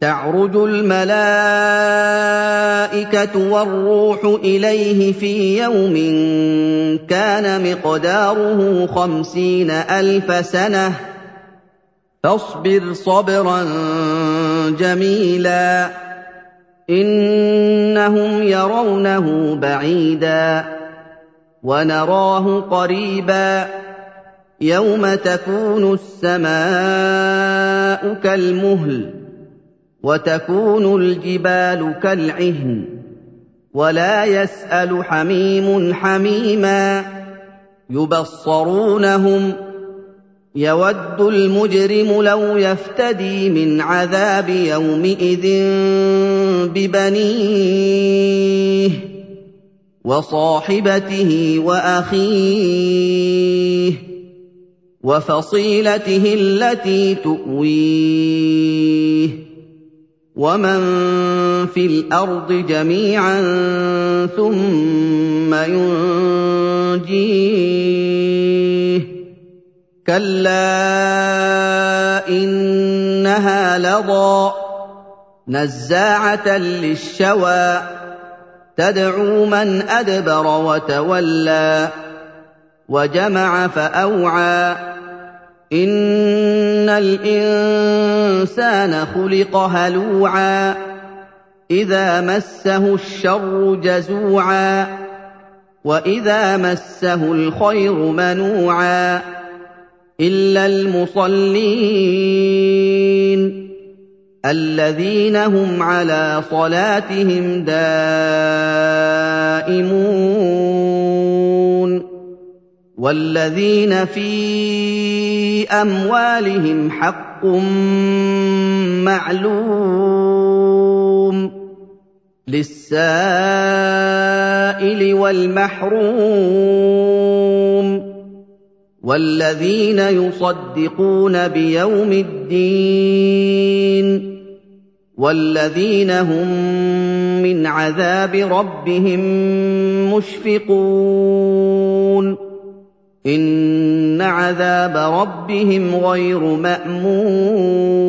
تعرج الملائكة والروح إليه في يوم كان مقداره خمسين ألف سنة. فاصبر صبرا جميلا إنهم يرونه بعيدا. ونراه قريبا يوم تكون السماء كالمهل. وتكون الجبال كالعهن ولا يسأل حميم حميما يبصرونهم يود المجرم لو يفتدي من عذاب يومئذ ببنيه وصاحبته وأخيه وفصيلته التي تؤويه ومن في الأرض جميعا ثم ينجيه كلا انها لظى نزاعه للشوى تدعو من ادبر وتولى وجمع فاوعى ان الانسان خلق هلوعا اذا مسه الشر جزوعا واذا مسه الخير منوعا الا المصلين الذين هم على صلاتهم دائمون والذين في أموالهم حق معلوم للسائل والمحروم والذين يصدقون بيوم الدين والذين هم من عذاب ربهم مشفقون ان عذاب ربهم غير مامون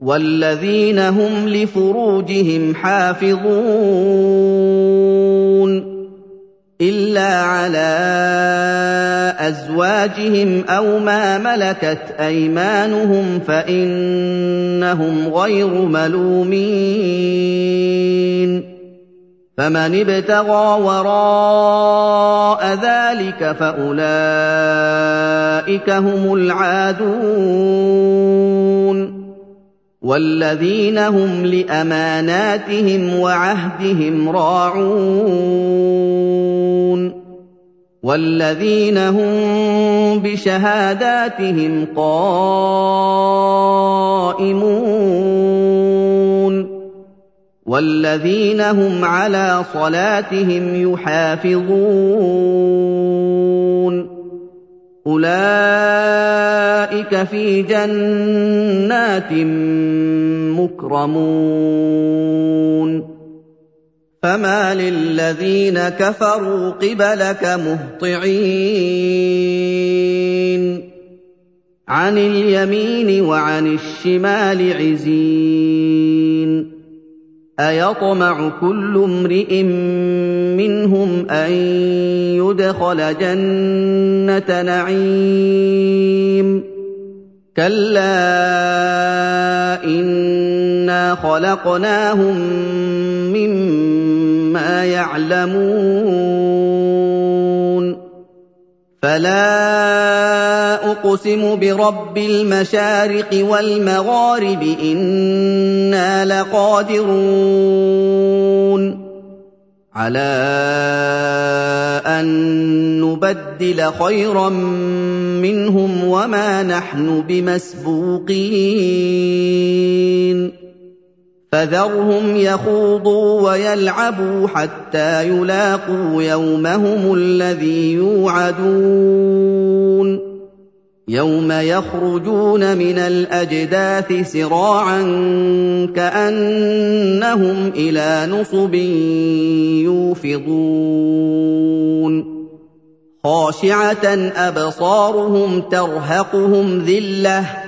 والذين هم لفروجهم حافظون الا على ازواجهم أو ما ملكت ايمانهم فانهم غير ملومين فمن ابتغى وراء ذلك فأولئك هم العادون. والذين هم لأماناتهم وعهدهم راعون. والذين هم بشهاداتهم قائمون. والذين هم على صلاتهم يحافظون. أولئك في جنات مكرمون. فما للذين كفروا قبلك مهطعين. عن اليمين وعن الشمال عزين. أيطمع كل امرئ منهم أن يدخل جنة نعيم. كلا إنا خلقناهم مما يعلمون. فلا اقسم برب المشارق والمغارب أنا لقادرون على ان نبدل خيرا منهم وما نحن بمسبوقين فذرهم يخوضوا ويلعبوا حتى يلاقوا يومهم الذي يوعدون. يوم يخرجون من الأجداث سراعا كأنهم إلى نصب يوفضون. خاشعة أبصارهم ترهقهم ذلة